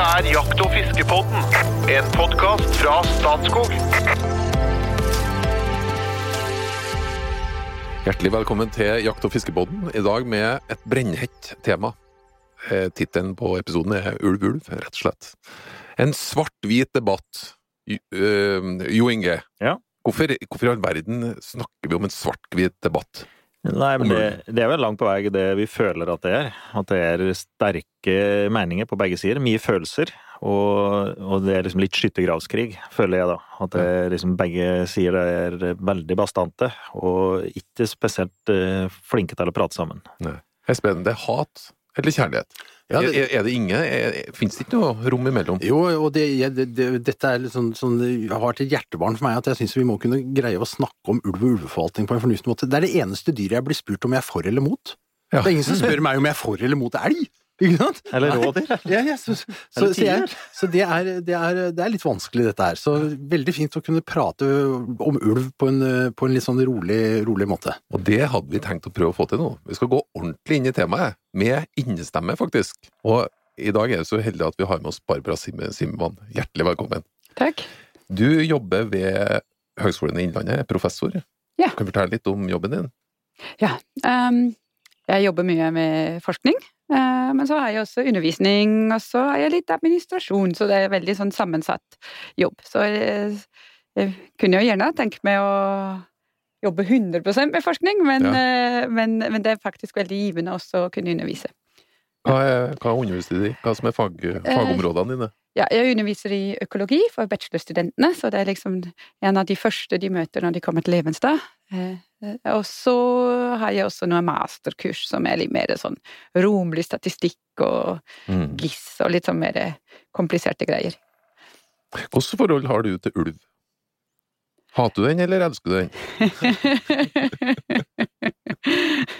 Dette er Jakt- og fiskepodden, en podkast fra Statskog. Hjertelig velkommen til Jakt- og fiskepodden, i dag med et brennhett tema. Eh, Tittelen på episoden er Ulv, ulv, rett og slett. En svart-hvit debatt. Jo- øh, Jo Inge, Ja. hvorfor, hvorfor i all verden snakker vi om en svart-hvit debatt? Nei, men det, det er vel langt på vei det vi føler at det er. At det er sterke meninger på begge sider. Mye følelser. Og, og det er liksom litt skyttergravskrig, føler jeg da. At det liksom begge sider er veldig bastante, og ikke spesielt eh, flinke til å prate sammen. Espen, det er hat eller kjærlighet? Ja, det- er, er det ingen? Fins det ikke noe rom imellom? Jo, og det, det, det, dette er litt sånn, sånn, det har et hjertebarn for meg at jeg syns vi må kunne greie å snakke om ulv og ulveforvaltning på en fornuftig måte. Det er det eneste dyret jeg blir spurt om jeg er for eller mot. Ja. Det er ingen som spør meg om jeg er for eller mot elg! Ikke sant? Eller rådyr. Ja, ja, så, så, så, så, jeg, så det, er, det, er, det er litt vanskelig, dette her. Så veldig fint å kunne prate om ulv på en, på en litt sånn rolig, rolig måte. Og det hadde vi tenkt å prøve å få til nå. Vi skal gå ordentlig inn i temaet, med innestemme, faktisk. Og i dag er vi så heldige at vi har med oss Barbara Sim- Hjertelig velkommen. Takk. Du jobber ved Høgskolen i Innlandet, er professor. Ja. Kan du fortelle litt om jobben din? Ja. Um, jeg jobber mye med forskning, men så har jeg også undervisning, og så har jeg litt administrasjon, så det er veldig sånn sammensatt jobb. Så jeg, jeg kunne jo gjerne tenkt meg å jobbe 100 med forskning, men, ja. men, men det er faktisk veldig givende også å kunne undervise. Hva, er, hva underviser du i? Hva som er fag, fagområdene dine? Ja, jeg underviser i økologi for bachelorstudentene, så det er liksom en av de første de møter når de kommer til Levenstad. Eh, eh, Og så har jeg også noen masterkurs som er litt mer sånn romlig statistikk og Mm. GIS og litt sånn mer kompliserte greier. Hvilket forhold har du til ulv? Hater du den, eller elsker du den?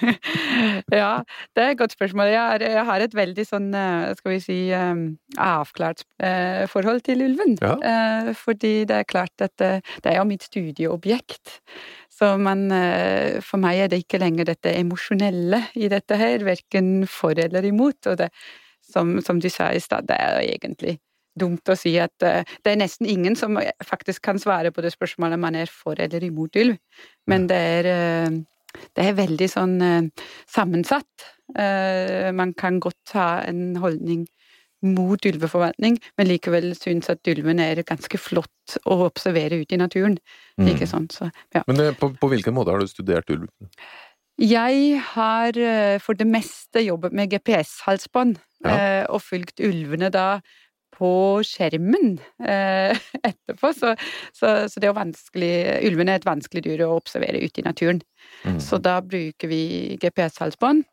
ja, det er et godt spørsmål. Jeg har, jeg har et veldig sånn, eh, skal vi si, eh, avklart eh, forhold til ulven. Ja. Fordi det er klart at det er jo mitt studieobjekt. Så man, for meg er det ikke lenger dette emosjonelle i dette her, verken for eller imot. Og det, som, som du sa i stad, det er egentlig dumt å si at det er nesten ingen som faktisk kan svare på det spørsmålet om man er for eller imot ulv. Men det er, det er veldig sånn eh, sammensatt. Eh, Man kan godt ha en holdning mot ulveforvaltning, men likevel synes at ulven er ganske flott å observere ute i naturen. Ikke sånn, Så, ja. Men eh, på, på hvilken måte har du studert ulv? Jeg har for det meste jobbet med GPS-halsbånd, Ja. og fulgt ulvene da på skjermen eh, etterpå, så, så, så det er jo vanskelig Ulven er et vanskelig dyr å observere ute i naturen. Mm. Så da bruker vi GPS-halsbånd,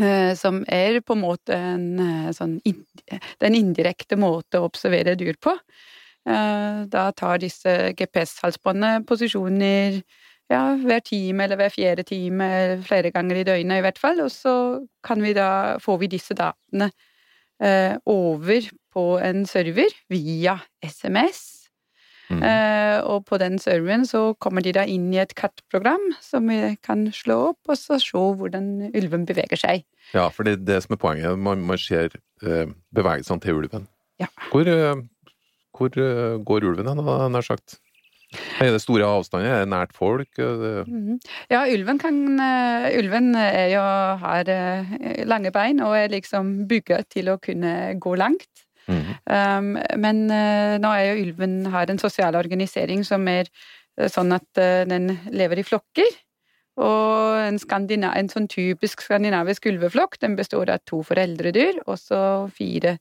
eh, som er på en måte en eh, sånn in- Det er en indirekte måte å observere dyr på. Eh, Da tar disse GPS-halsbåndene posisjoner ja, hver time eller hver fjerde time, flere ganger i døgnet i hvert fall, og så kan vi da, får vi disse datene eh, over på en server via SMS. Mm. Eh, og på den serveren så kommer de da inn i et kartprogram som vi kan slå opp, og så se hvordan ulven beveger seg. Ja, for det er det som er poenget. Man, man ser eh, bevegelsene til ulven. Ja. Hvor, eh, hvor eh, går ulven hen, nær sagt? Er det store avstander? Er det nært folk? Mhm. Ja, ulven kan eh, Ulven er jo, har lange bein og er liksom bygget til å kunne gå langt. Mhm. Um, men uh, nå er jo ulven har en sosial organisering som er uh, sånn at uh, den lever i flokker. Og en, en sånn typisk skandinavisk ulveflokk den består av to foreldredyr og så fire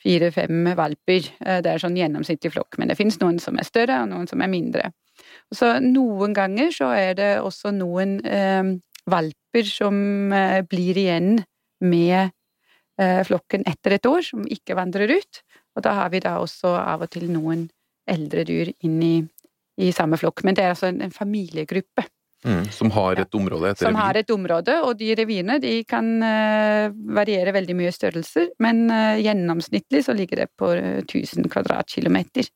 fire-fem valper. Eh, Det er sånn gjennomsnittlig flokk, men det finnes noen som er større, og noen som er mindre. Så noen ganger så er det også noen eh, valper som eh, blir igjen med flokken etter et år, som ikke vandrer ut. Og da har vi da også av og til noen eldre dyr inn i, i samme flokk. Men det er altså en, en familiegruppe. Mm, som har et område etter Som har et område, og de revirene de kan eh, variere veldig mye i størrelser, men eh, gjennomsnittlig så ligger det på eh, 1000 kvadratkilometer.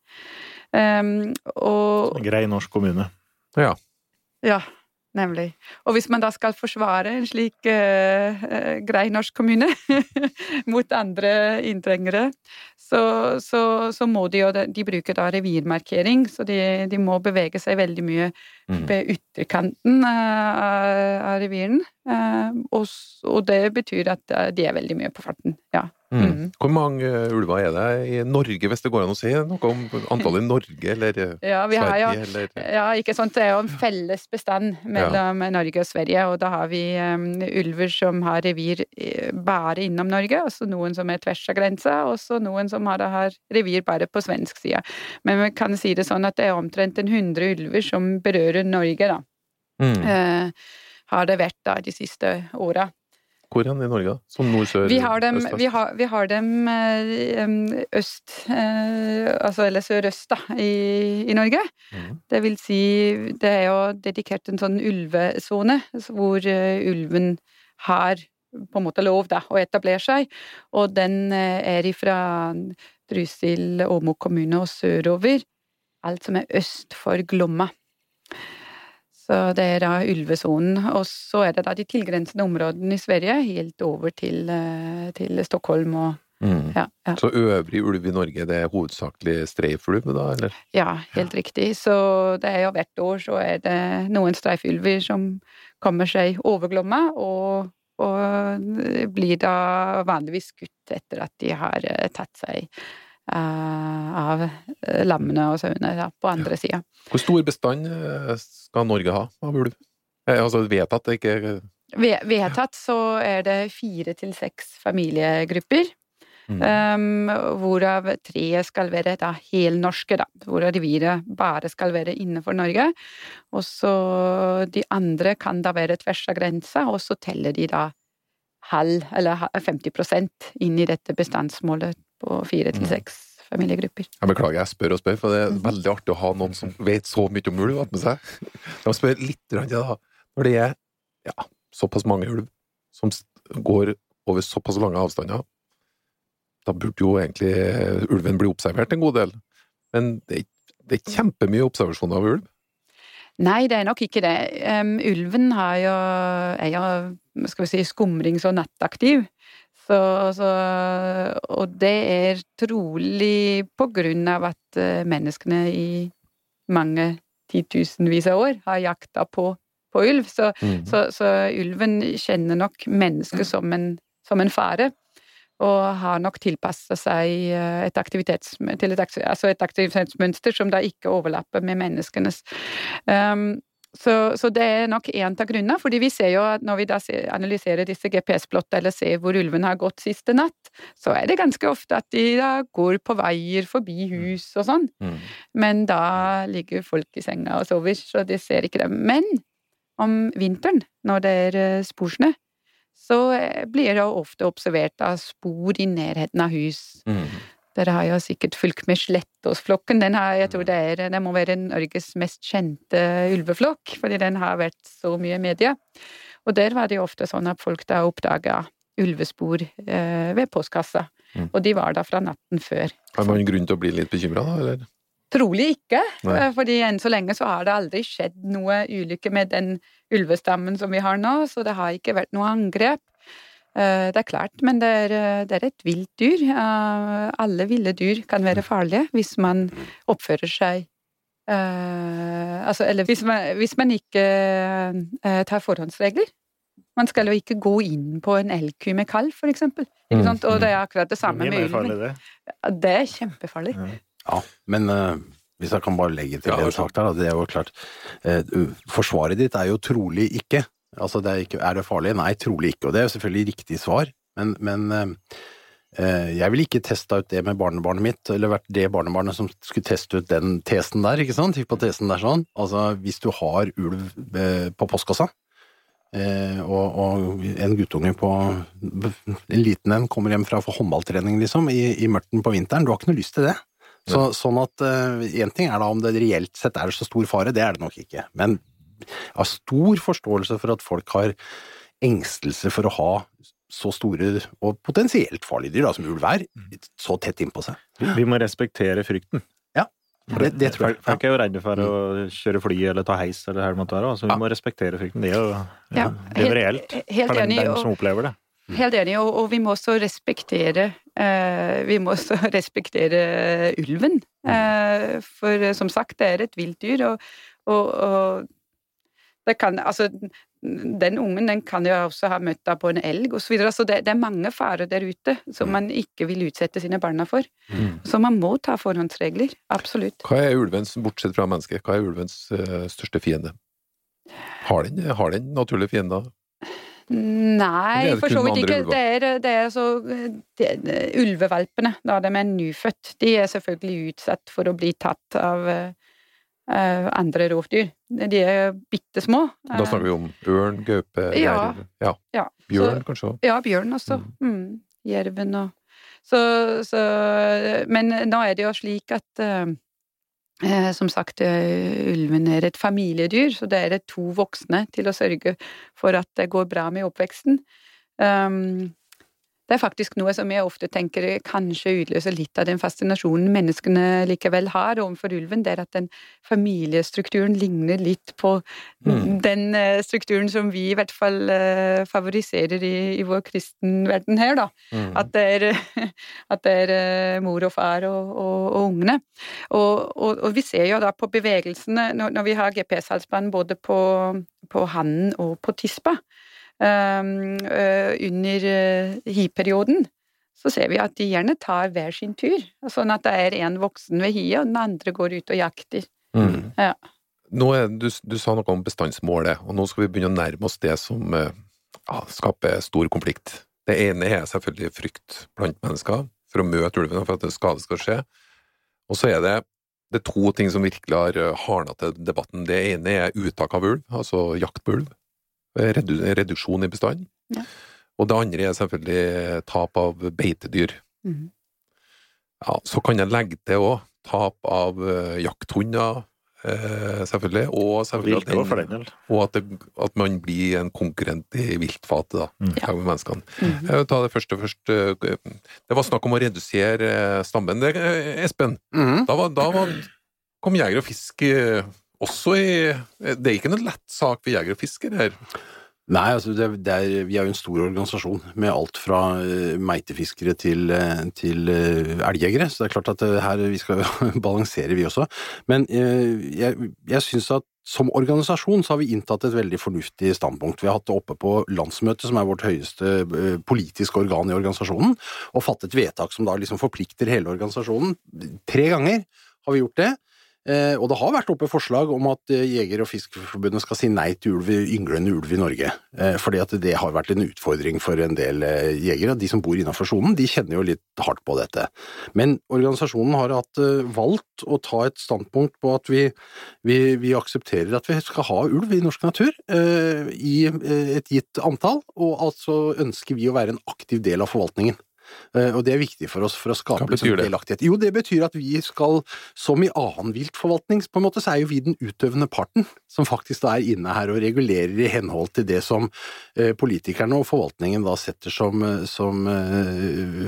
Um, og Grei norsk kommune. Ja. ja, Nemlig. Og hvis man da skal forsvare en slik uh, uh, grei norsk kommune mot andre inntrengere, så, så, så, må de jo De bruker da revirmarkering, så de, de må bevege seg veldig mye mm. ved ytterkanten uh, av reviren. Og, og, det betyr at de er veldig mye på farten, ja. Mm. mm. Hvor mange ulver er det i Norge, hvis det går an å si noe om antallet i Norge eller ja, vi Sverige? Jo, eller? Ja, ikke sant. Det er jo en felles bestand mellom ja. Norge og Sverige, og da har vi um, ulver som har revir eh, bare innom Norge, og så noen som er tvers av grensa, og så noen som har, det her revir bare på svensk side. Men vi kan si det sånn at det er omtrent en hundre ulver som berører Norge, da. Mm. Uh, har det vært da de siste åra. Hvor hen i Norge? Sånn nord, sør, vi har dem, øst, vi har, vi har dem eh, øst, eh, altså eller sørøst, da, i, i Norge. Mm. Det vil si, det er jo dedikert en sånn ulvesone hvor eh, ulven har på en måte lov da, å etablere seg, og den er ifra Trysil, Åmo kommune og sørover. Alt som er øst for Glomma. Så det er da ulvesonen. Og så er det da de tilgrensende områdene i Sverige, helt over til, eh, til Stockholm og mm. ja, ja. Så øvrig ulv i Norge, det er hovedsakelig streifulv, da, eller? Ja, helt ja. riktig. Så det er jo hvert år så er det noen streifulver som kommer seg over Glomma, og, og blir da vanligvis skutt etter at de har eh, tatt seg Eh, av eh, lammene og sauene ja, på andre sida. Hvor stor bestand skal Norge ha av ulv? Altså vedtatt, ikke Vedtatt så er det fire til seks familiegrupper. Mm. Um, hvorav tre skal være da helnorske, da. Hvor reviret bare skal være innenfor Norge. Og så de andre kan da være tvers av grensa, og så teller de da halv, eller 50% inn i dette bestandsmålet på fire til mm. seks familiegrupper. Jeg beklager, jeg spør og spør, for det er mm. veldig artig å ha noen som vet så mye om ulv attmed seg. Meg spørre litt, da. Når det er ja, såpass mange ulv som går over såpass lange avstander, da burde jo egentlig ulven bli observert en god del. Men det det er kjempemye observasjoner av ulv. Nei, det er nok ikke det. Um, ulven jo, er jo skal vi si, skumrings- og nattaktiv. Så, så, og det er trolig på grunn av at eh, menneskene i mange titusenvis av år har jakta på, på ulv. Så, mm. så, så, ulven kjenner nok mennesket som en, som en fare. Og har nok tilpassa seg eh, et aktivitets, til et, altså et aktivitetsmønster som da ikke overlapper med menneskenes. Um, så, så, det er nok en av grunnene, fordi vi ser jo at når vi da analyserer disse GPS-plottene eller ser hvor ulven har gått siste natt, så er det ganske ofte at de da går på veier forbi mm. hus og sånn. Mm. Men da ligger folk i senga og sover, så de ser ikke dem. Men om vinteren, når det er eh, sporsnø, så eh, blir det ofte observert av spor i nærheten av hus. Mm. Dere har jo sikkert fulgt med Slettåsflokken. Den har, jeg tror det, er, det må være Norges mest kjente ulveflokk, fordi den har vært så mye i media. Og der var det jo ofte sånn at folk da oppdaga ulvespor eh, ved postkassa. Mm. Og de var da fra natten før. Har man grunn til å bli litt bekymra, da, eller? Trolig ikke, Nei. Eh, fordi enn så lenge så har det aldri skjedd noe ulykke med den ulvestammen som vi har nå, så det har ikke vært noe angrep. Eh, det er klart, men det er, eh, det er et vilt dyr. Alle ville dyr kan være farlige hvis man oppfører seg altså, eller hvis man, hvis man ikke tar forhåndsregler. Man skal jo ikke gå inn på en elgku med kalv, for eksempel. Mm. Og det er akkurat det samme med ulven. Det. det er kjempefarlig. Ja, men uh, hvis jeg kan bare legge til ja, en sak der, det er jo klart Forsvaret ditt er jo trolig ikke Altså, det er, ikke, er, det farlig? Nei, trolig ikke. Og det er jo selvfølgelig riktig svar, men, men uh, jeg ville ikke testa ut det med barnebarnet mitt, eller vært det barnebarnet som skulle teste ut den tesen der, ikke sant? Hypotesen der sånn. Altså, hvis du har ulv på postkassa, eh, og, og, en guttunge på En liten en kommer hjem fra håndballtrening, liksom, i, i mørten på vinteren, du har ikke noe lyst til det. Så, sånn at Én uh, ting er da om det reelt sett er så stor fare, det er det nok ikke. Men jeg har stor forståelse for at folk har engstelse for å ha så store og potensielt farlige dyr da, som ulv er, så tett innpå seg. Vi må respektere frykten. Ja, Det, det tror jeg. Folk er jo redde for å kjøre fly eller ta heis eller hva det måtte være. Så vi Ja. må respektere frykten. Det er jo Ja, det er reelt Helt for den, enig. den og- som opplever det. Helt enig, og, og vi må også respektere eh, Vi må også respektere ulven. Eh, for eh, som sagt, det er et vilt dyr, og, og, og det kan Altså, den ungen den kan jo også ha møtt deg på en elg osv. Så, videre. så det, det er mange farer der ute som man ikke vil utsette sine barna for. Mm. Så man må ta forhåndsregler. Absolutt. Hva er ulvens, bortsett fra mennesket, hva er ulvens uh, største fiende? Har den, har den naturlige fiender? Nei, for så vidt ikke. Det er, det er så det, Ulvevalpene, da de er nyfødt, de er selvfølgelig utsatt for å bli tatt av eh, andre rovdyr. De er bitte små. Da snakker vi om ørn, gaupe, Ja. ja. Ja, bjørn så- kanskje? Ja, bjørn også. Mm. Jerven og så, så Men nå er det jo slik at eh, som sagt, eh, ulven er et familiedyr, så det er det to voksne til å sørge for at det går bra med oppveksten. Um, det er faktisk noe som jeg ofte tenker kanskje utløser litt av den fascinasjonen menneskene likevel har overfor ulven, det er at den familiestrukturen ligner litt på Mm. den eh, strukturen som vi i hvert fall eh, favoriserer i, i vår kristenverden her, da. Mm. At det er, at det er eh, mor og far og, og, og ungene. Og, og, vi ser jo da på bevegelsene, når, når vi har GPS-halsbånd både på, på hannen og på tispa, under uh, hi-perioden, så ser vi at de gjerne tar hver sin tur. Sånn at det er en voksen ved hiet, og den andre går ut og jakter. Mm. Ja. Er, du, du sa noe om bestandsmålet, og nå skal vi begynne å nærme oss det som eh, ja, skaper stor konflikt. Det ene er selvfølgelig frykt blant mennesker for å møte ulven for at en skade skal skje. Og så er det, det er to ting som virkelig har eh, hardna til debatten. Det ene er uttak av ulv, altså jakt på ulv. Redu, reduksjon i bestanden. Ja. Og det andre er selvfølgelig tap av beitedyr. Mhm. Ja, så kan jeg legge til òg tap av eh, jakthunder, eh, selvfølgelig. Og selvfølgelig at, den, og at, det, at man blir en konkurrent i viltfatet, da. Mm. Ja. med menneskene. Mhm. Jeg vil ta det første først. eh, Det var snakk om å redusere stammen. Det, Espen, Mhm. da, var, da var, kom Jeger og Fisk også i Det er ikke noen lett sak for Jeger og Fisker her. Nei, altså det, det er, vi er jo en stor organisasjon med alt fra uh, meitefiskere til, eh, til eh, elgjegere, så det er klart at eh, her vi skal balansere vi også. Men eh, jeg, jeg syns at som organisasjon så har vi inntatt et veldig fornuftig standpunkt. Vi har hatt det oppe på landsmøtet, som er vårt høyeste eh, politiske organ i organisasjonen, og fattet vedtak som da liksom forplikter hele organisasjonen. Tre ganger har vi gjort det. Eh, og det har vært oppe forslag om at eh, Jeger- og Fiskerforbundet skal si nei til ulv, ynglende ulv i Norge. Eh, fordi at det har vært en utfordring for en del eh, jegere. De som bor innenfor sonen, de kjenner jo litt hardt på dette. Men organisasjonen har hatt eh, valgt å ta et standpunkt på at vi, vi, vi aksepterer at vi skal ha ulv i norsk natur eh, i et gitt antall, og altså ønsker vi å være en aktiv del av forvaltningen. Eh, Og det er viktig for oss for å skape liksom delaktighet. Jo, det betyr at vi skal, som i annen viltforvaltning, på en måte så er jo vi den utøvende parten, som faktisk da er inne her og regulerer i henhold til det som eh, politikerne og forvaltningen da setter som, eh, som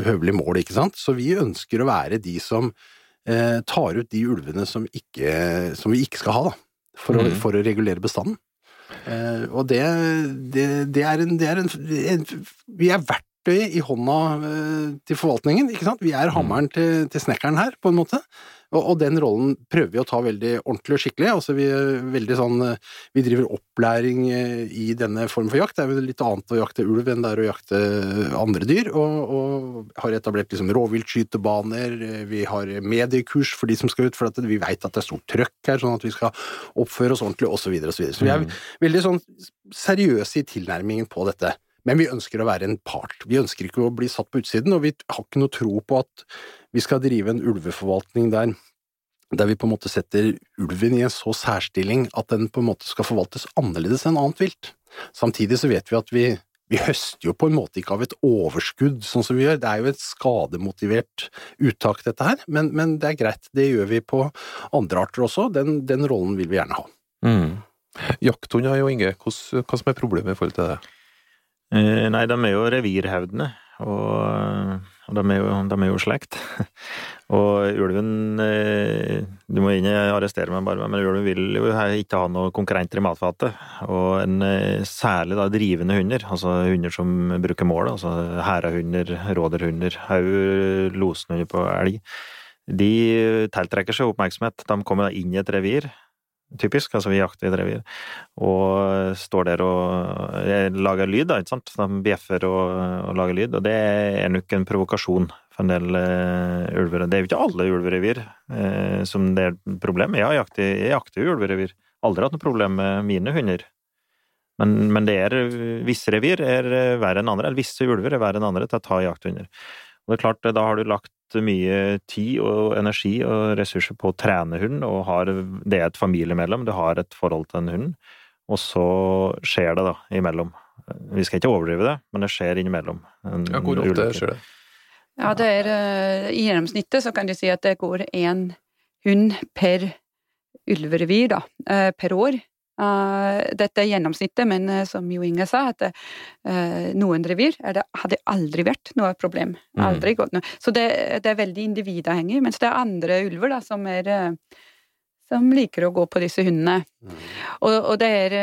høvelig mål, ikke sant. Så vi ønsker å være de som eh, tar ut de ulvene som, ikke, som vi ikke skal ha, da. For, å, Mhm. for å regulere bestanden. Eh, og det, det, det er en, det er en, en Vi er verktøy i hånda eh, til forvaltningen, ikke sant? Vi er hammeren til, til snekkeren her, på en måte. Og, og den rollen prøver vi å ta veldig ordentlig og skikkelig. Altså vi, er veldig sånn, eh, vi driver opplæring eh, i denne formen for jakt. Det er jo litt annet å jakte ulv enn det er å jakte andre dyr. Og, og har etablert liksom rovviltskytebaner, eh, vi har mediekurs for de som skal ut, for at vi vet at det er stort trøkk her, sånn at vi skal oppføre oss ordentlig, osv. Så, videre, og så, videre. så vi er veldig sånn seriøse i tilnærmingen på dette. Men vi ønsker å være en part. Vi ønsker ikke å bli satt på utsiden, og vi har ikke noe tro på at vi skal drive en ulveforvaltning der, der vi på en måte setter ulven i en så særstilling at den på en måte skal forvaltes annerledes enn annet vilt. Samtidig så vet vi at vi, vi høster jo på en måte ikke av et overskudd, sånn som vi gjør. Det er jo et skademotivert uttak, dette her, men, men det er greit. Det gjør vi på andre arter også. Den, den rollen vil vi gjerne ha. Mm. Jakthunder, Jo Inge, hva som er problemet i forhold til det? Eh, Nei, de er jo revirhevdende, og, og de, er jo, de er jo slekt. Og ulven eh, Du må inn og arrestere meg, bare, men ulven vil jo ikke ha noen konkurrenter i matfatet. Og en eh, særlig da drivende hunder, altså hunder som bruker mål, altså hærahunder, råderhunder, òg losenhunder på elg, de tiltrekker seg oppmerksomhet. De kommer inn i et revir, typisk, altså vi jakter i et revir, og står der og lager lyd, da, ikke sant. De bjeffer og, og lager lyd, og det er nok en provokasjon for en del uh, ulver. Det er jo ikke alle ulverevir uh, som det er et problem. Jeg jakter, jeg jakter ulverevir. Aldri hatt noe problem med mine hunder. Men, men det er visse revir er verre enn andre, eller visse ulver er verre enn andre til å ta jakthunder. Og det er klart, da har du lagt mye tid og energi og ressurser på å trene hund, og har, det er et familiemedlem, du har et forhold til en hund, og så skjer det da imellom. Vi skal ikke overdrive det, men det skjer innimellom. Ja, hvor ofte skjer det? Ja, det er uh, I gjennomsnittet så kan du si at det går én hund per ulverevir, da, uh, per år. Uh, dette er gjennomsnittet, men som Jo Inge sa, at noen revir det, hadde aldri vært noe problem. Mm. Aldri gått noe. Så det, det er veldig individavhengig. Mens det er andre ulver da, som er som liker å gå på disse hundene. Mm. Og, og, det er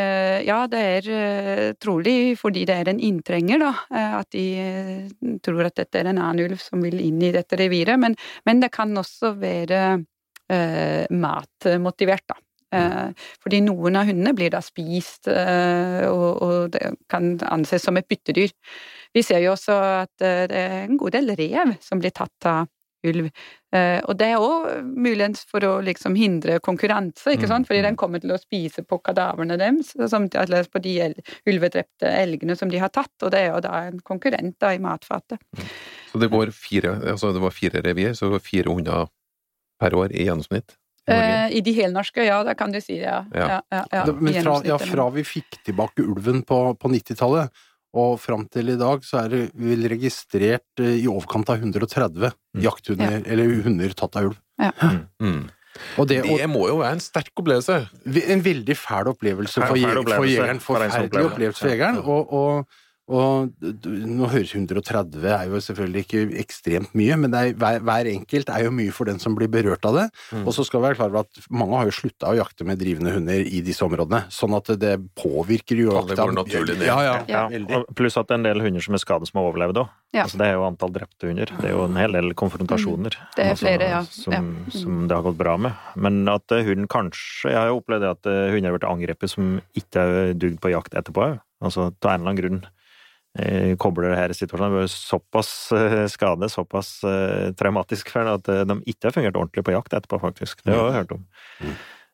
Ja, det er trolig fordi det er en inntrenger, da, at de tror at dette er en annen ulv som vil inn i dette reviret, men, men det kan også være eh, matmotivert, da. Mm. Fordi noen av hundene blir da spist, og, og det kan anses som et byttedyr. Vi ser jo også at det er en god del rev som blir tatt av ulv. Eh, og det er òg muligens for å liksom hindre konkurranse, ikke sant, fordi mm, den mm. kommer til å spise på kadaverne deres, eller på de ulvedrepte elgene som de har tatt, og det er jo da en konkurrent da i matfatet. Mm. Så det går fire, altså det var fire revir, så det var fire hunder per år i gjennomsnitt? Eh, I de helnorske, ja, det kan du si, ja. ja. ja, ja Men fra, fra, vi fikk tilbake ulven på, på 90-tallet, og fram til i dag så er det vel registrert eh, i overkant av 130 mm. jakthunder, ja. eller hunder tatt av ulv. Ja. Mm. Og det, og, det, må jo være en sterk opplevelse? En veldig fæl opplevelse for, for jegeren. Forferdelig opplevelse for jegeren. Og, og, og nå høres 130 er jo selvfølgelig ikke ekstremt mye, men er, hver, hver, enkelt er jo mye for den som blir berørt av det. Mm. Og så skal vi være klar over at mange har jo slutta å jakte med drivende hunder i disse områdene, sånn at det påvirker jo jakta. Ja, ja, ja. Pluss at det er en del hunder som er skadet som har overlevd òg. Ja. Altså, det er jo antall drepte hunder. Det er jo en hel del konfrontasjoner. Mm. Det er altså, flere, ja. Som, mm. som, det har gått bra med. Men at hunden kanskje Jeg har jo opplevd at hunder har blitt angrepet som ikke er dugd på jakt etterpå òg. Altså av en eller annen grunn Eh, kobler det her situasjonen. Det var såpass eh, skade, såpass uh, traumatisk for at de ikke har fungert ordentlig på jakt etterpå, faktisk. Det har jeg hørt om. Mm.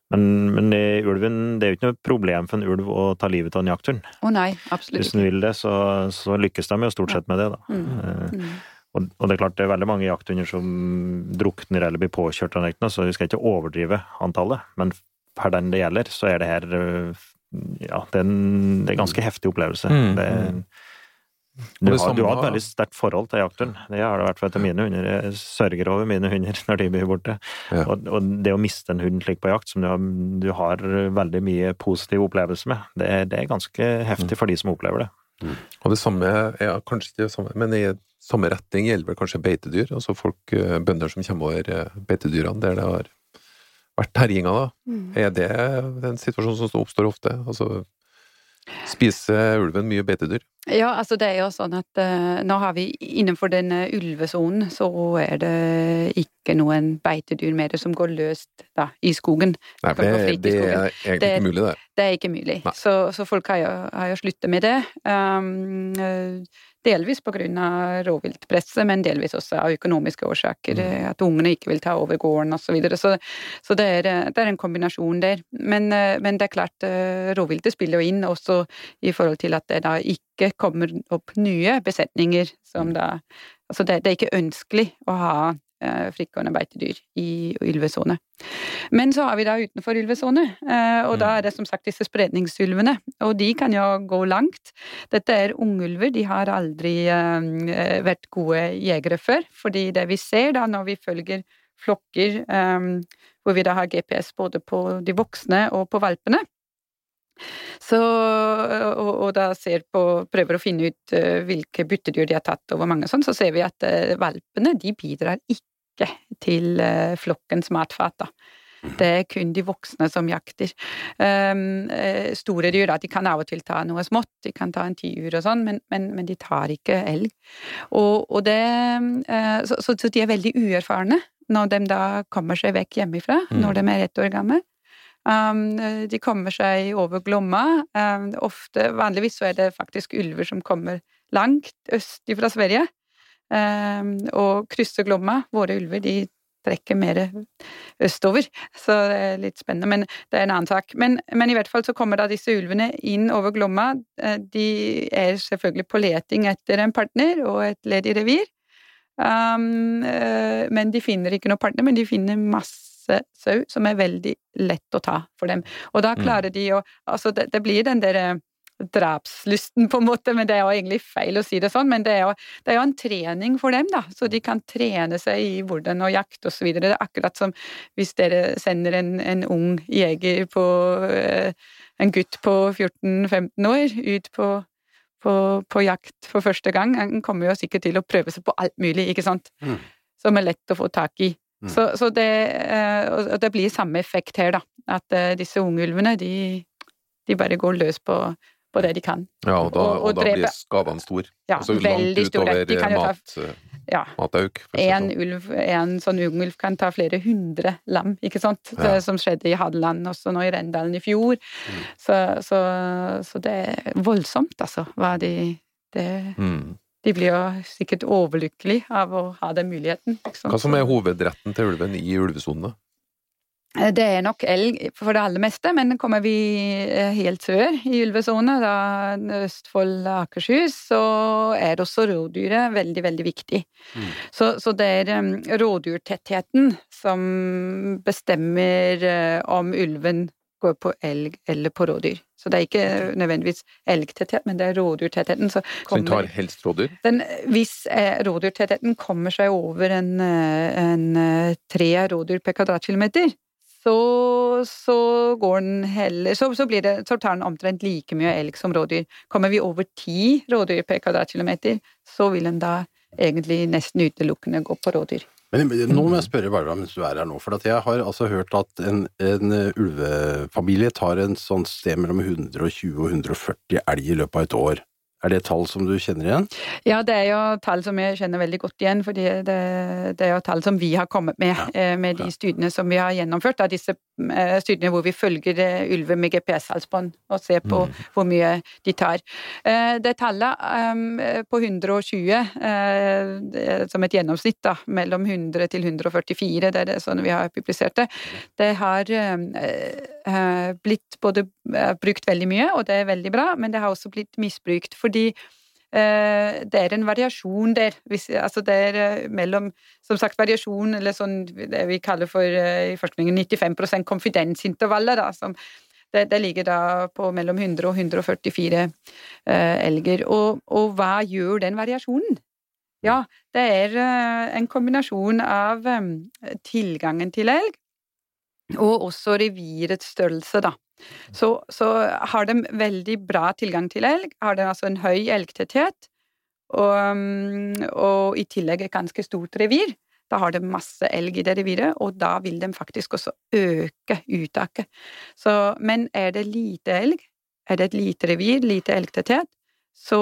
Men, men i ulven, det er jo ikke noe problem for en ulv å ta livet av en jakthund. Oh, nei, absolutt Hvis den vil det, så, så, lykkes de jo stort sett med det, da. Mm. Mm. Og, og, det er klart det er veldig mange jakthunder som drukner eller blir påkjørt av nekten, så vi skal ikke overdrive antallet. Men per den det gjelder, så er det her Ja, det er en, det er ganske heftig opplevelse. Mm. Det er du har, du har, et veldig sterkt forhold til jakthund. Det har det vært for mine hunder. Jeg sørger over mine hunder når de blir borte. Ja. Og, og, det å miste en hund slik på jakt, som du har, du har veldig mye positiv opplevelse med, det, det, er ganske heftig mm. for de som opplever det. Mm. Og det samme, ja, kanskje ikke det samme, men i samme retning gjelder vel kanskje beitedyr. Altså folk, eh, bønder som kommer over eh, beitedyrene der det har vært terjinger, da. Mm. Er det en situasjon som oppstår ofte? Altså Spiser ulven mye beitedyr? Ja, altså det er jo sånn at uh, nå har vi innenfor den uh, ulvesonen, så er det ikke noen beitedyr med det som går løst da, i skogen. Nei, det, det, er egentlig ikke mulig, det. Det er ikke mulig. Så, så, folk har jo, har jo sluttet med det. Um, uh, Delvis av rovviltpresset, men delvis også av økonomiske årsaker. Mm. At ungene ikke vil ta over gården osv. Så, videre. så Så det er, det er en kombinasjon der. Men, men, det er klart, rovviltet spiller jo inn også i forhold til at det da ikke kommer opp nye besetninger som da Altså det, det er ikke ønskelig å ha Eh, frittgående beitedyr i ulvesone. Men så har vi da utenfor ulvesone, eh, og da mm. er det som sagt disse spredningsulvene. Og de kan jo gå langt. Dette er ungulver, de har aldri eh, vært gode jegere før. Fordi det vi ser da når vi følger flokker hvor vi da har GPS både på de voksne og på valpene, så, og, og, da ser på, prøver å finne ut hvilke byttedyr de har tatt og hvor mange sånn, så ser vi at valpene de bidrar ikke ikke til eh, flokkens matfat, da. Det er kun de voksne som jakter. Um, store dyr, da, de kan av og til ta noe smått, de kan ta en tiur og sånn, men, men, men, de tar ikke elg. Og, og det, uh, så, så, de er veldig uerfarne når de da kommer seg vekk hjemmefra, mm. når de er ett år gamle. Um, de kommer seg over Glomma. Um, ofte, vanligvis så er det faktisk ulver som kommer langt øst fra Sverige og krysser Glomma. Våre ulver de trekker mer østover. Så det er litt spennende, men det er en annen sak. Men, men, i hvert fall så kommer da disse ulvene inn over Glomma. Eh, de er selvfølgelig på leting etter en partner og et ledig revir. Um, eh, men de finner ikke noen partner, men de finner masse sau som er veldig lett å ta for dem. Og da mm. klarer de å Altså, det, det blir den derre drapslysten, på en måte, men det er jo egentlig feil å si det sånn. Men det er jo, det er jo en trening for dem, da, så de kan trene seg i hvordan å jakte osv. Det er akkurat som hvis dere sender en, en ung jeger på eh, En gutt på 14-15 år ut på, på, på, jakt for første gang. Han kommer jo sikkert til å prøve seg på alt mulig, ikke sant, mm. som er lett å få tak i. Mm. Så, så, det, eh, og det blir samme effekt her, da. At eh, disse ungulvene, de, de bare går løs på på det de kan. Ja, og da, og, og da blir skadene store. Ja, altså veldig store. De kan jo mat, ja. matauk. En, ulv, en sånn ungulv kan ta flere hundre lam, ikke sant? Ja. Det, som skjedde i Hadeland også nå i Rendalen i fjor. Mm. Så, så, så, det er voldsomt, altså, hva de det, mm. De blir jo sikkert overlykkelige av å ha den muligheten. Hva som er hovedretten til ulven i ulvesonene? Eh, det er nok elg for det aller meste, men kommer vi eh, helt sør i ulvesone, da Østfold og Akershus, så er det også rådyret veldig, veldig viktig. Mm. Så, så, det er um, rådyrtettheten som bestemmer uh, om ulven går på elg eller på rådyr. Så det er ikke nødvendigvis elgtetthet, men det er rådyrtettheten. Så, kommer, så den tar helst rådyr? Den, hvis eh, rådyrtettheten kommer seg over en, en, en tre rådyr per kvadratkilometer, så, så går den heller så, så, det, så, tar den omtrent like mye elg som rådyr. Kommer vi over ti rådyr per kvadratkilometer, så vil den da egentlig nesten utelukkende gå på rådyr. Men nå må jeg spørre Barbara mens du er her nå, for jeg har altså hørt at en, en ulvefamilie tar en sånn sted mellom 120 og 140 elg i løpet av et år. Er det tall som du kjenner igjen? Ja, det er jo tall som jeg kjenner veldig godt igjen. For det, det, er jo tall som vi har kommet med, ja, eh, med de studiene som vi har gjennomført. Av disse eh, studiene hvor vi følger eh, ulver med GPS-halsbånd og ser på mm. hvor mye de tar. Det tallet på 120 som et gjennomsnitt, da, mellom 100 til 144, det er det sånn vi har publisert det, det har blitt både brukt veldig mye, og det er veldig bra, men det har også blitt misbrukt. Fordi eh, det er en variasjon der. Altså det er eh, mellom Som sagt, variasjon, eller sånn det vi kaller for eh, i forskningen 95% konfidensintervaller, da, som det, det, ligger da på mellom 100 og 144 eh, elger. Og, og, hva gjør den variasjonen? Ja, det er eh, en kombinasjon av eh, tilgangen til elg og også revirets størrelse, da. Så, så, har de veldig bra tilgang til elg, har de altså en høy elgtetthet, og, mm, og, i tillegg et ganske stort revir. Da har de masse elg i det reviret, og da vil de faktisk også øke uttaket. Så, men er det lite elg, er det et lite revir, lite elgtetthet, så,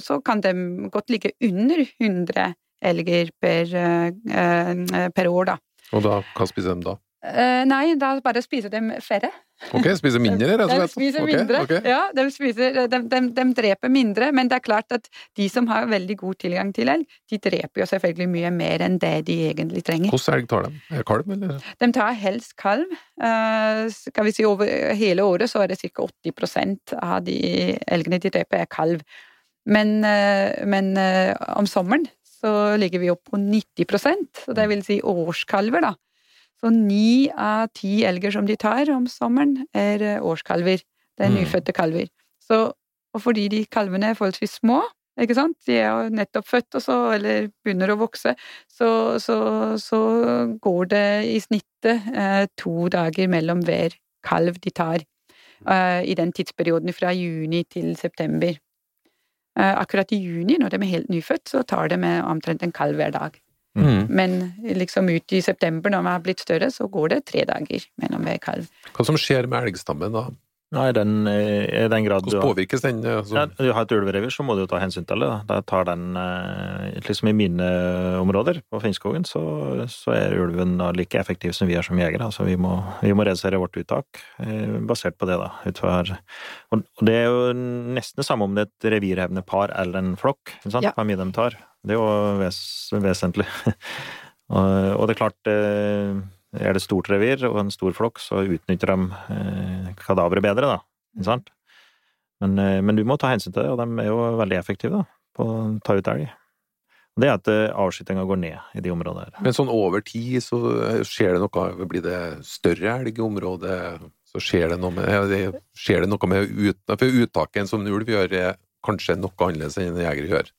så kan de godt ligge under 100 elger per, uh, per år, da. Og da, hva spiser de da? Uh, nei, da bare spiser de færre. Ok, spiser mindre, rett og slett? De spiser okay, mindre, okay. ja. De, spiser, de, de, de, dreper mindre, men det er klart at de som har veldig god tilgang til elg, de dreper jo selvfølgelig mye mer enn det de egentlig trenger. Hvordan elg tar de? Er kalv, eller? De tar helst kalv. Uh, skal vi si over hele året så er det ca. 80 av de elgene de dreper, er kalv. Men, uh, men om sommeren så ligger vi opp på 90% så det vil si årskalver, da. Så ni av ti elger som de tar om sommeren, er eh, årskalver. Det er mm. nyfødte kalver. Så, og fordi de kalvene er forholdsvis små, ikke sant, de er jo nettopp født og så, eller begynner å vokse, så, så, så går det i snittet eh, to dager mellom hver kalv de tar. Eh, I den tidsperioden fra juni til september. Eh, akkurat i juni, når de er helt nyfødt, så tar de omtrent en kalv hver dag. Mm. Men liksom ut i september, når man har blitt større, så går det tre dager mellom hver kalv. Hva som skjer med elgstammen da? Nei, den, eh, i den grad Hvordan påvirkes den? Altså? ja, du har et ulverevir, så må du jo ta hensyn til det. Da. Tar den eh, Liksom i mine områder på Finnskogen, så, så er ulven da like effektiv som vi er som jegere. Altså vi må, vi må redusere vårt uttak eh, basert på det, da. Utfor, og, det er jo nesten det samme om det er et revirhevende par eller en flokk, ikke sant? Ja. hvor mye de tar. Det er jo ves, vesentlig. og, og det er klart eh, er det stort revir og en stor flokk, så utnytter de eh, kadaveret bedre, da. Ikke sant? Men, eh, men du må ta hensyn til det, og de er jo veldig effektive da, på å ta ut elg. Det er at eh, avskytinga går ned i de områdene her. Men sånn over tid så skjer det noe Blir det større elg i området? Så skjer det noe med, skjer det noe med ut, uttaket en sånn ulv gjør, er kanskje noe annerledes enn en jeger gjør.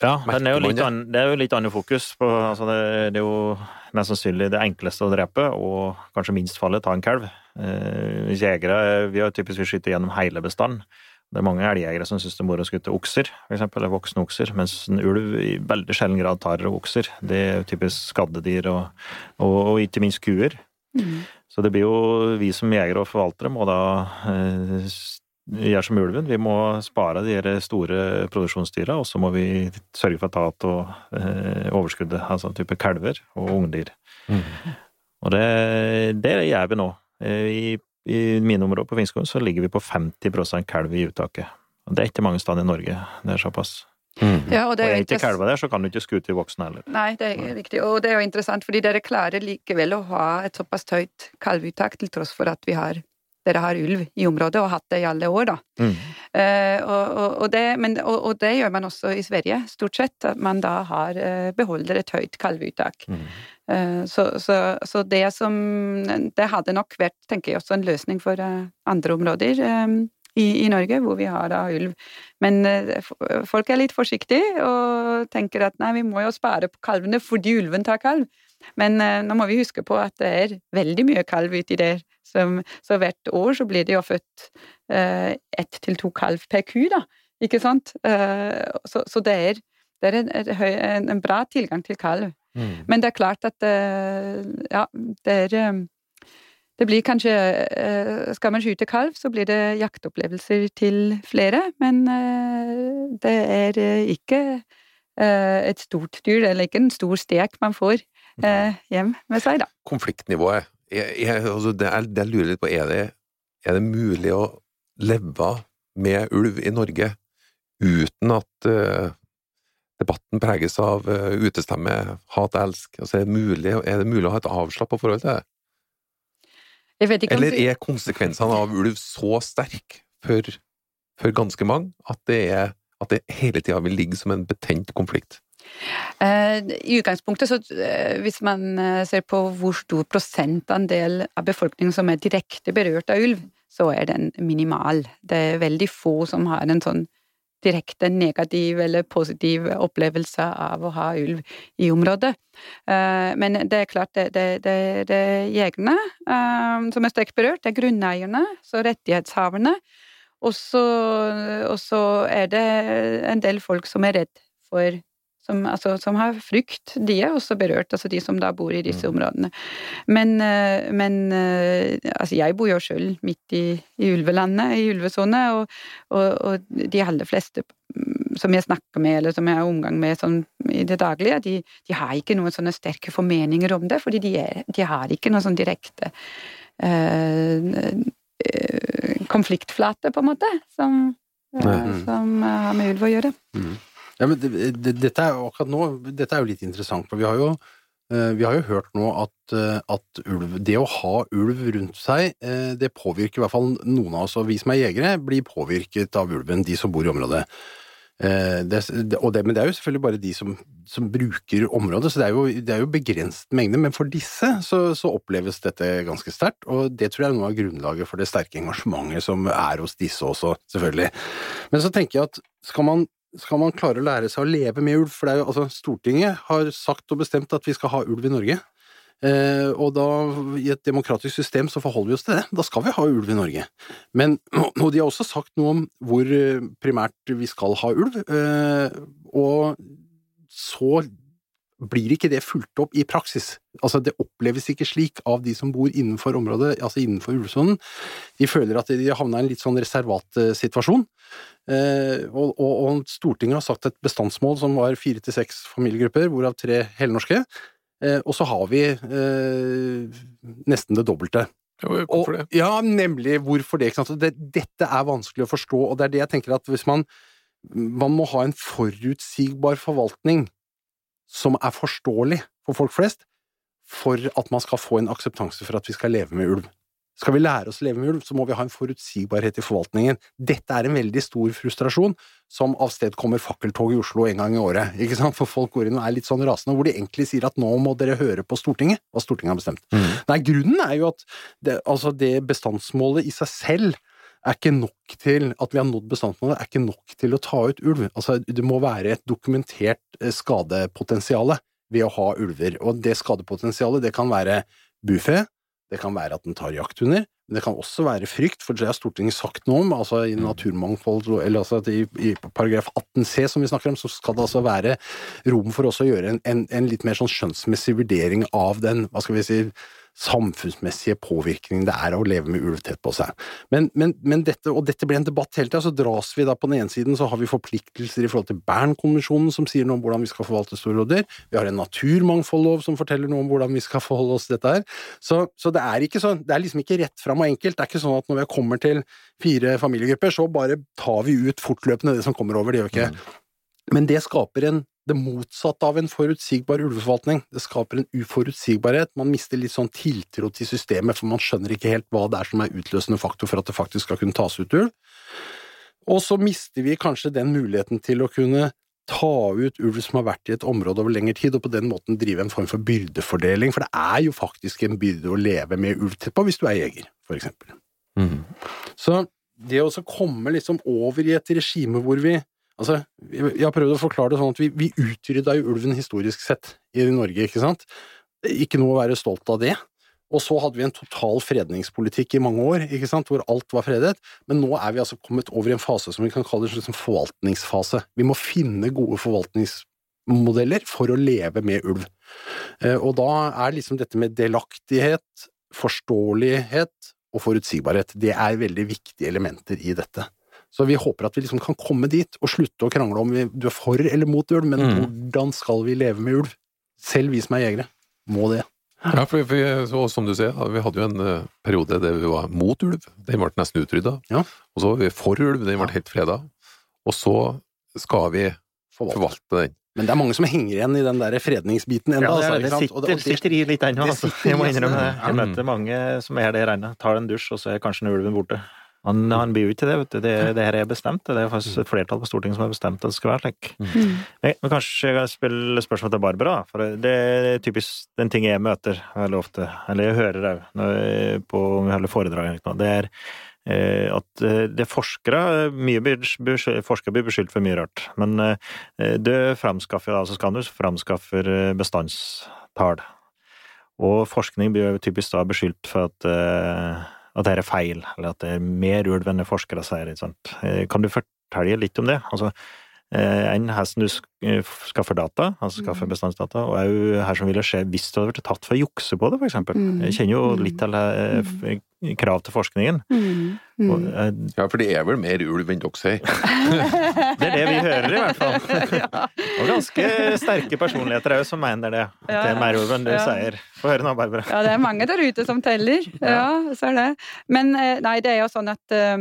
Ja, er jo litt, an, det er jo litt annet fokus. På, altså det, det er jo mest sannsynlig det enkleste å drepe, og kanskje minst fallet, ta en kalv. Eh, jegere vi har typisk vi skyter gjennom hele bestanden. Det er mange elgjegere som syns det er moro å skutte okser, for eksempel, eller voksne okser, mens en ulv i veldig sjelden grad tar okser. Det er jo typisk skaddedyr, og, og, og ikke minst kuer. Så det blir jo vi som jegere og forvaltere må da eh, gjøre som ulven. Vi må spare de store produksjonsdyra, og så må vi sørge for å ta igjen overskuddet, altså type kalver og ungdyr. Og det, det gjør vi nå. Eh, I, I mine områder på Finnskogen så ligger vi på 50 kalv i uttaket. Og det er ikke mange steder i Norge. Det er såpass. Ja, og Og det er er ikke kalver der, så kan du ikke skute i voksne heller. Nei, det er riktig. Og det er jo interessant, fordi dere klarer likevel å ha et såpass høyt kalveuttak, til tross for at vi har dere har ulv i området, og har hatt det i alle år, da. Mm. Uh, og, og, det, men, og, og det gjør man også i Sverige, stort sett. At man da har, eh, beholder et høyt kalveuttak. Eh, så, så, så det som Det hadde nok vært, tenker jeg, også en løsning for andre områder Um, i, i Norge, hvor vi har da ulv. Men eh, folk er litt forsiktige og tenker at nei, vi må jo spare på kalvene fordi ulven tar kalv. Men eh, nå må vi huske på at det er veldig mye kalv uti der. Som, så hvert år så blir det jo født eh, ett til to kalv per ku, da. Ikke sant? Eh, så, så det er, det er en, en, en bra tilgang til kalv. Men det er klart at eh, ja, det er eh, Det blir kanskje eh, Skal man skyte kalv, så blir det jaktopplevelser til flere, men det er ikke et stort dyr, eller ikke en stor stek man får hjem med seg, da. Konfliktnivået jeg, jeg, altså det, er, det jeg lurer litt på, er det, er det mulig å leve med ulv i Norge uten at uh, debatten preges av uh, utestemme, hat-elsk? Altså, er, det mulig, er det mulig å ha et avslappa forhold til det? Eller er konsekvensene av ulv så sterke for, for ganske mange at det, er, at det hele tida vil ligge som en betent konflikt? Eh, I utgangspunktet, så eh, hvis man eh, ser på hvor stor prosentandel av befolkningen som er direkte berørt av ulv, så er den minimal. Det er veldig få som har en sånn direkte negativ eller positiv opplevelse av å ha ulv i området. Men det er klart, det, det, det, er jegerne som er sterkt berørt, det er grunneierne, så rettighetshaverne. Og så er det en del folk som er redd for som, altså, som har frykt, de er også berørt, altså de som da bor i disse områdene. Men, eh, men eh, altså jeg bor jo sjøl midt i, i ulvelandet, i ulvesone, og, og, og de aller fleste mm, som jeg snakker med, eller som jeg har omgang med sånn i det daglige, de, de har ikke noen sånne sterke formeninger om det, fordi de, er, de har ikke noe sånn direkte eh, konfliktflate, på en måte, som, eh, som har med ulv å gjøre. Ja, men det, det, dette er jo akkurat nå, dette er jo litt interessant, for vi har jo, eh, vi har jo hørt nå at, eh, at ulv, det å ha ulv rundt seg, eh, det påvirker i hvert fall noen av oss, og vi som er jegere blir påvirket av ulven, de som bor i området. Det, det, men det er jo selvfølgelig bare de som, som bruker området, så det er jo, det er jo begrenset mengde, men for disse så, så oppleves dette ganske sterkt, og det tror jeg er noe av grunnlaget for det sterke engasjementet som er hos disse også, selvfølgelig. Men så tenker jeg at skal man skal man klare å lære seg å leve med ulv? For det er jo, altså, Stortinget har sagt og bestemt at vi skal ha ulv i Norge. Eh, og da, i et demokratisk system, så forholder vi oss til det. Da skal vi ha ulv i Norge. Men, og de har også sagt noe om hvor eh, primært vi skal ha ulv. Eh, og så blir ikke det fulgt opp i praksis. Altså, det oppleves ikke slik av de som bor innenfor området, altså innenfor ulvesonen. De føler at de havna i en litt sånn reservatsituasjon. Eh, og, og, og, Stortinget har sagt et bestandsmål som var fire til seks familiegrupper, hvorav tre helnorske. Eh, og så har vi eh, nesten det dobbelte. Det? Og, ja, nemlig hvorfor det. det. Dette er vanskelig å forstå, og det er det jeg tenker at hvis man man må ha en forutsigbar forvaltning som er forståelig for folk flest, for at man skal få en akseptanse for at vi skal leve med ulv. Skal vi lære oss å leve med ulv, så må vi ha en forutsigbarhet i forvaltningen. Dette er en veldig stor frustrasjon som avstedkommer fakkeltog i Oslo en gang i året, ikke sant? for folk går inn og er litt sånn rasende, hvor de egentlig sier at nå må dere høre på Stortinget, hva Stortinget har bestemt. Mm. Nei, grunnen er jo at det, altså det bestandsmålet i seg selv er ikke nok til at vi har nådd bestandsmålet, er ikke nok til å ta ut ulv. Altså, det må være et dokumentert eh, skadepotensial ved å ha ulver, og det skadepotensialet det kan være bufe, det kan være at den tar jakthunder, men det kan også være frykt, for det har Stortinget sagt noe om, altså i naturmangfold, eller altså i, i paragraf 18c som vi snakker om, så skal det altså være rom for også å gjøre en, en, en litt mer sånn skjønnsmessig vurdering av den, hva skal vi si, samfunnsmessige påvirkningen det er å leve med ulv tett på seg. Men, men, men dette, og dette blir en debatt hele tida, så dras vi da på den ene siden så har vi forpliktelser i forhold til Bernkonvensjonen som sier noe om hvordan vi skal forvalte store rovdyr, vi har en naturmangfoldlov som forteller noe om hvordan vi skal forholde oss til dette her. Så, så, det er ikke sånn, det er liksom ikke rett fram og enkelt. Det er ikke sånn at når vi kommer til fire familiegrupper, så bare tar vi ut fortløpende det som kommer over, det gjør vi ikke. Mm. Men det skaper en det motsatte av en forutsigbar ulveforvaltning. Det skaper en uforutsigbarhet, man mister litt sånn tiltro til systemet, for man skjønner ikke helt hva det er som er utløsende faktor for at det faktisk skal kunne tas ut ulv. Og så mister vi kanskje den muligheten til å kunne ta ut ulv som har vært i et område over lengre tid, og på den måten drive en form for byrdefordeling, for det er jo faktisk en byrde å leve med ulv tett på hvis du er jeger, for eksempel. Mm. Så det å komme liksom over i et regime hvor vi Altså, jeg har prøvd å forklare det sånn at vi, vi utrydda jo ulven historisk sett i Norge, ikke sant? Ikke noe å være stolt av det. Og så hadde vi en total fredningspolitikk i mange år, ikke sant, hvor alt var fredet, men nå er vi altså kommet over i en fase som vi kan kalle en forvaltningsfase. Vi må finne gode forvaltningsmodeller for å leve med ulv. Eh, og da er liksom dette med delaktighet, forståelighet og forutsigbarhet, det er veldig viktige elementer i dette. Så vi håper at vi liksom kan komme dit, og slutte å krangle om du er for eller mot ulv, men mm. hvordan skal vi leve med ulv? Selv vi som er jegere, må det. Ja, for, for så, som du ser, vi hadde jo en uh, periode der vi var mot ulv. Den ble nesten utrydda. Ja. Og så var vi for ulv, den ble helt freda. Og så skal vi forvalte, forvalte den. Men det er mange som henger igjen i den der fredningsbiten ennå. Ja, det, altså, det, sitter, det, sitter, i litt ennå, altså. Jeg må innrømme det. Jeg møter mange som er der ennå. Tar en dusj, og så er kanskje ulven borte. Han, han, blir jo ikke det, vet du. Det, det, her er bestemt. Det er faktisk et flertall på Stortinget som har bestemt at det skal være slik. Mm. Men, men, kanskje jeg kan spille spørsmål til Barbara, for det er typisk den ting jeg møter veldig ofte, eller jeg hører òg på foredrag, det er eh, at eh, det er forskere mye Forskere blir beskyldt for mye rart, men eh, det framskaffer altså Skandus framskaffer bestandstall. Og forskning blir typisk da beskyldt for at at det er feil, eller at det er mer ulv enn forskere sier. Eh, kan du fortelle litt om det? Altså, eh, her som du eh, skaffer data, altså skaffer mm. bestandsdata, og òg her som ville skje hvis du hadde blitt tatt for å jukse på det, for eksempel. Mm. Jeg kjenner jo litt til mm krav til forskningen. Mm. Mm. Og, eh, ja, for det er vel mer ulv enn dere sier? det er det vi hører, i hvert fall. Og ganske sterke personligheter òg som mener det. At det er mer ulv enn du ja. sier. Få høre nå, Barbara. Ja, det er mange der ute som teller. Ja, så er det. Men eh, nei, det er jo sånn at uh,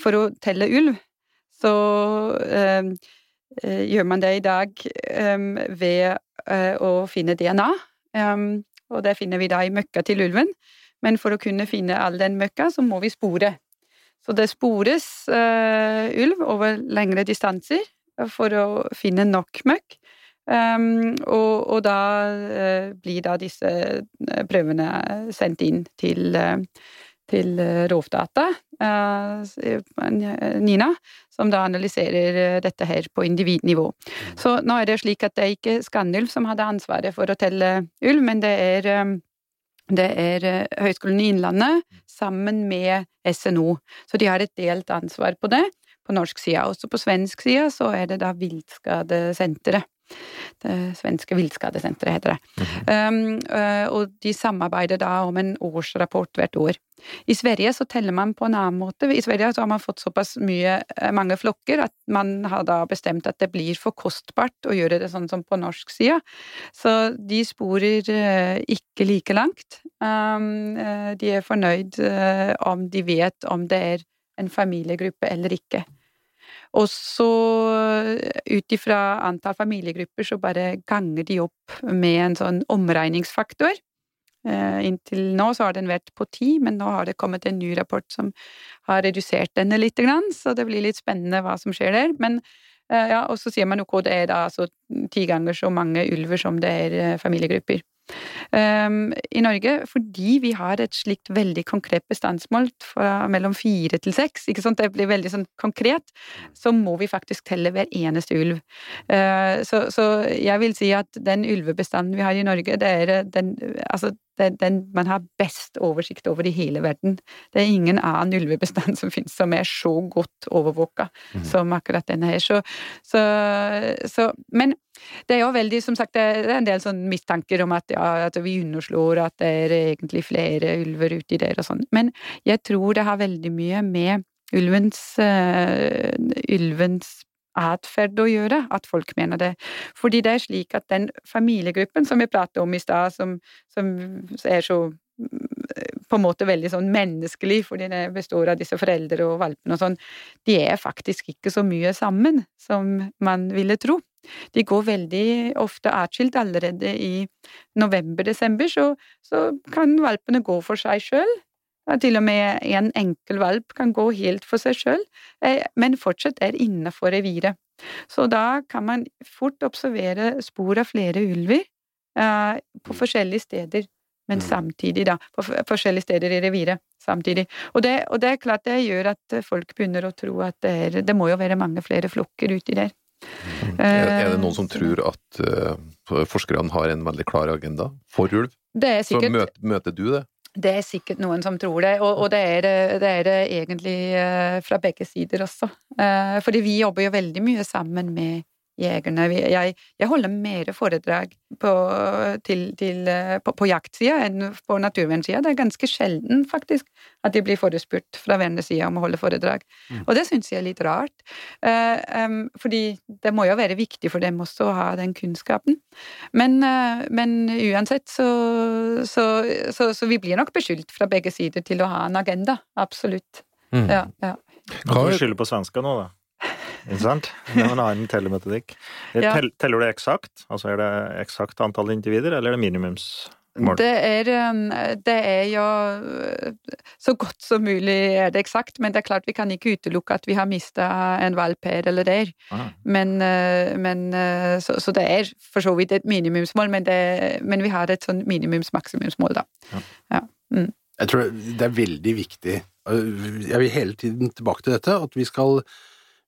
for å telle ulv, så eh, gjør man det i dag um, ved å finne DNA. Og det finner vi da i møkka til ulven. Men for å kunne finne all den møkka, så må vi spore. Så det spores ulv over lengre distanser for å finne nok møkk. Um, og, og, da uh, blir da disse eh, prøvene sendt inn til, uh, til Rovdata, Nina, som da analyserer dette her på individnivå. Så nå er det slik at det er ikke Skandulv som hadde ansvaret for å telle ulv, men det er det er eh, Høgskolen i Innlandet sammen med SNO. Så de har et delt ansvar på det på norsk side. Også på svensk side så er det da Viltskadesenteret. Det svenske viltskadesenteret heter det. Um, uh, og de samarbeider da om en årsrapport hvert år. I Sverige så teller man på en annen måte. I Sverige så har man fått såpass mye, eh, mange flokker at man har da bestemt at det blir for kostbart å gjøre det sånn som på norsk side. Så de sporer uh, ikke like langt. Um, de er fornøyd om de vet om det er en familiegruppe eller ikke. Og så ut ifra antall familiegrupper så bare ganger de opp med en sånn omregningsfaktor. Eh, inntil nå så har den vært på ti, men nå har det kommet en ny rapport som har redusert denne litt, så det blir litt spennende hva som skjer der. Men eh, ja, og så sier man jo hva det er da altså ti ganger så mange ulver som det er eh, familiegrupper. Um, i Norge fordi vi har et slikt veldig konkret bestandsmål fra mellom fire til seks. ikke sant? Det blir veldig sånn konkret. Så må vi faktisk telle hver eneste ulv. Uh, så, så, jeg vil si at den ulvebestanden vi har i Norge, det er den Altså, er den man har best oversikt over i hele verden. Det er ingen annen ulvebestand som finnes som er så godt overvåka mm. som akkurat denne her. Så, så, så, men det er jo veldig, som sagt, det er en del sånn mistanker om at, ja, at vi underslår at det er egentlig flere ulver uti der og sånn. Men jeg tror det har veldig mye med ulvens, uh, ulvens atferd å gjøre, at folk mener det. Fordi det er slik at den familiegruppen som vi pratet om i stad, som, som, er så på en måte veldig sånn menneskelig, fordi det består av disse foreldre og valpene og sånn, de er faktisk ikke så mye sammen som man ville tro. De går veldig ofte atskilt allerede i november-desember, så, så kan valpene gå for seg sjøl, til og med en enkel valp kan gå helt for seg sjøl, eh, men fortsatt er innenfor reviret. Så da kan man fort observere spor av flere ulver eh, på forskjellige steder, men mm. samtidig, da. På forskjellige steder i reviret samtidig. Og det, og det er klart det gjør at folk begynner å tro at det, er, det må jo være mange flere flokker uti der. Mm. Er, er, det noen som tror at uh, forskerne har en veldig klar agenda for ulv? Det er sikkert. Så møter, møter du det? Det er sikkert noen som tror det, og, og det, er, det, er, det egentlig fra begge sider også. Fordi vi jobber jo veldig mye sammen med jegerne. Jeg, jeg holder mer foredrag på, til, til, på, på jaktsida enn på naturvernsida. Det er ganske sjelden, faktisk, at de blir forespurt fra vernesida om å holde foredrag. Mm. Og det syns jeg er litt rart. Uh, um, fordi det må jo være viktig for dem også å ha den kunnskapen. Men, uh, men uansett så, så, så, så, vi blir nok beskyldt fra begge sider til å ha en agenda. Absolutt. Mm. Ja, ja. Kan vi skylde på svenska nå, da? Ikke sant? Det er en annen tellemetodikk. Ja. Teller du eksakt? Altså er det eksakt antall individer, eller er det minimumsmål? Det er, um, det er jo Så godt som mulig er det eksakt, men det er klart vi kan ikke utelukke at vi har mista en valp her eller der. Men, uh, men uh, så, så, det er for så vidt et minimumsmål, men, det, men vi har et sånn minimums-maksimumsmål, da. Ja. Ja. Mm. Jeg tror det er veldig viktig Jeg vil hele tiden tilbake til dette, at vi skal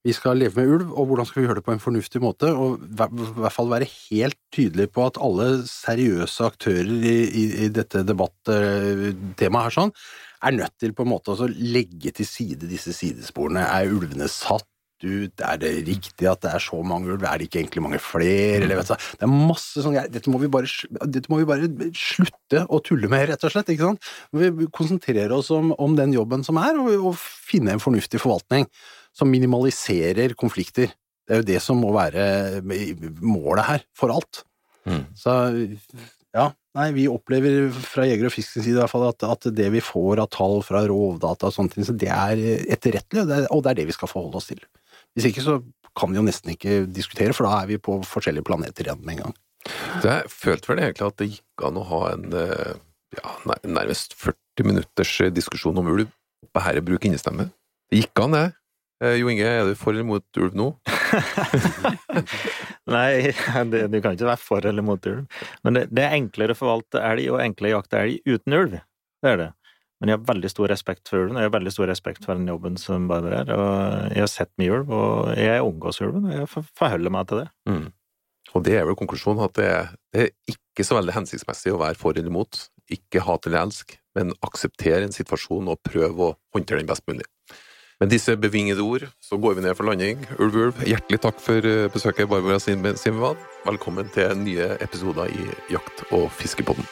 vi skal leve med ulv, og hvordan skal vi gjøre det på en fornuftig måte? Og i hvert fall være helt tydelige på at alle seriøse aktører i, i, i dette debattemaet her sånn, er nødt til på en måte å legge til side disse sidesporene. Er ulvene satt ut? Er det riktig at det er så mange ulv? Er det ikke egentlig mange flere? Eller, du, det er masse sånn dette må, vi bare, dette må vi bare slutte å tulle med, rett og slett. ikke sant? Vi konsentrerer oss om, om den jobben som er, og, og finne en fornuftig forvaltning som minimaliserer konflikter. Det er jo det som må være målet her, for alt. Mm. Så ja, nei, vi opplever fra Jeger og Fisk sin side i hvert fall at, at, det vi får av tall fra Rovdata og sånne ting, så det er etterrettelig, og det er, og det er det vi skal forholde oss til. Hvis ikke så kan vi jo nesten ikke diskutere, for da er vi på forskjellige planeter igjen med en gang. Jeg følte vel egentlig at det gikk an å ha en eh, ja, nærmest 40 minutters diskusjon om ulv på herre bruk innestemme. Det gikk an, det. Eh, jo Inge, er du for eller mot ulv nå? Nei, det, du kan ikke være for eller mot ulv. Men det, det er enklere å forvalte elg og enklere å jakte elg uten ulv. Det er det. Men jeg har veldig stor respekt for ulven, og jeg har veldig stor respekt for den jobben som Barbara er. Og jeg har sett mye ulv, og jeg omgås ulven, og jeg forholder meg til det. Mm. Og det er vel konklusjonen, at det det er, ikke så veldig hensiktsmessig å være for eller mot. Ikke hat eller elsk, men akseptere en situasjon og prøve å håndtere den best mulig. Med disse bevingede ord så går vi ned for landing. Ulv Ulv, hjertelig takk for eh, besøket, Barbara Simvad. Velkommen til nye episoder i Jakt- og fiskepodden.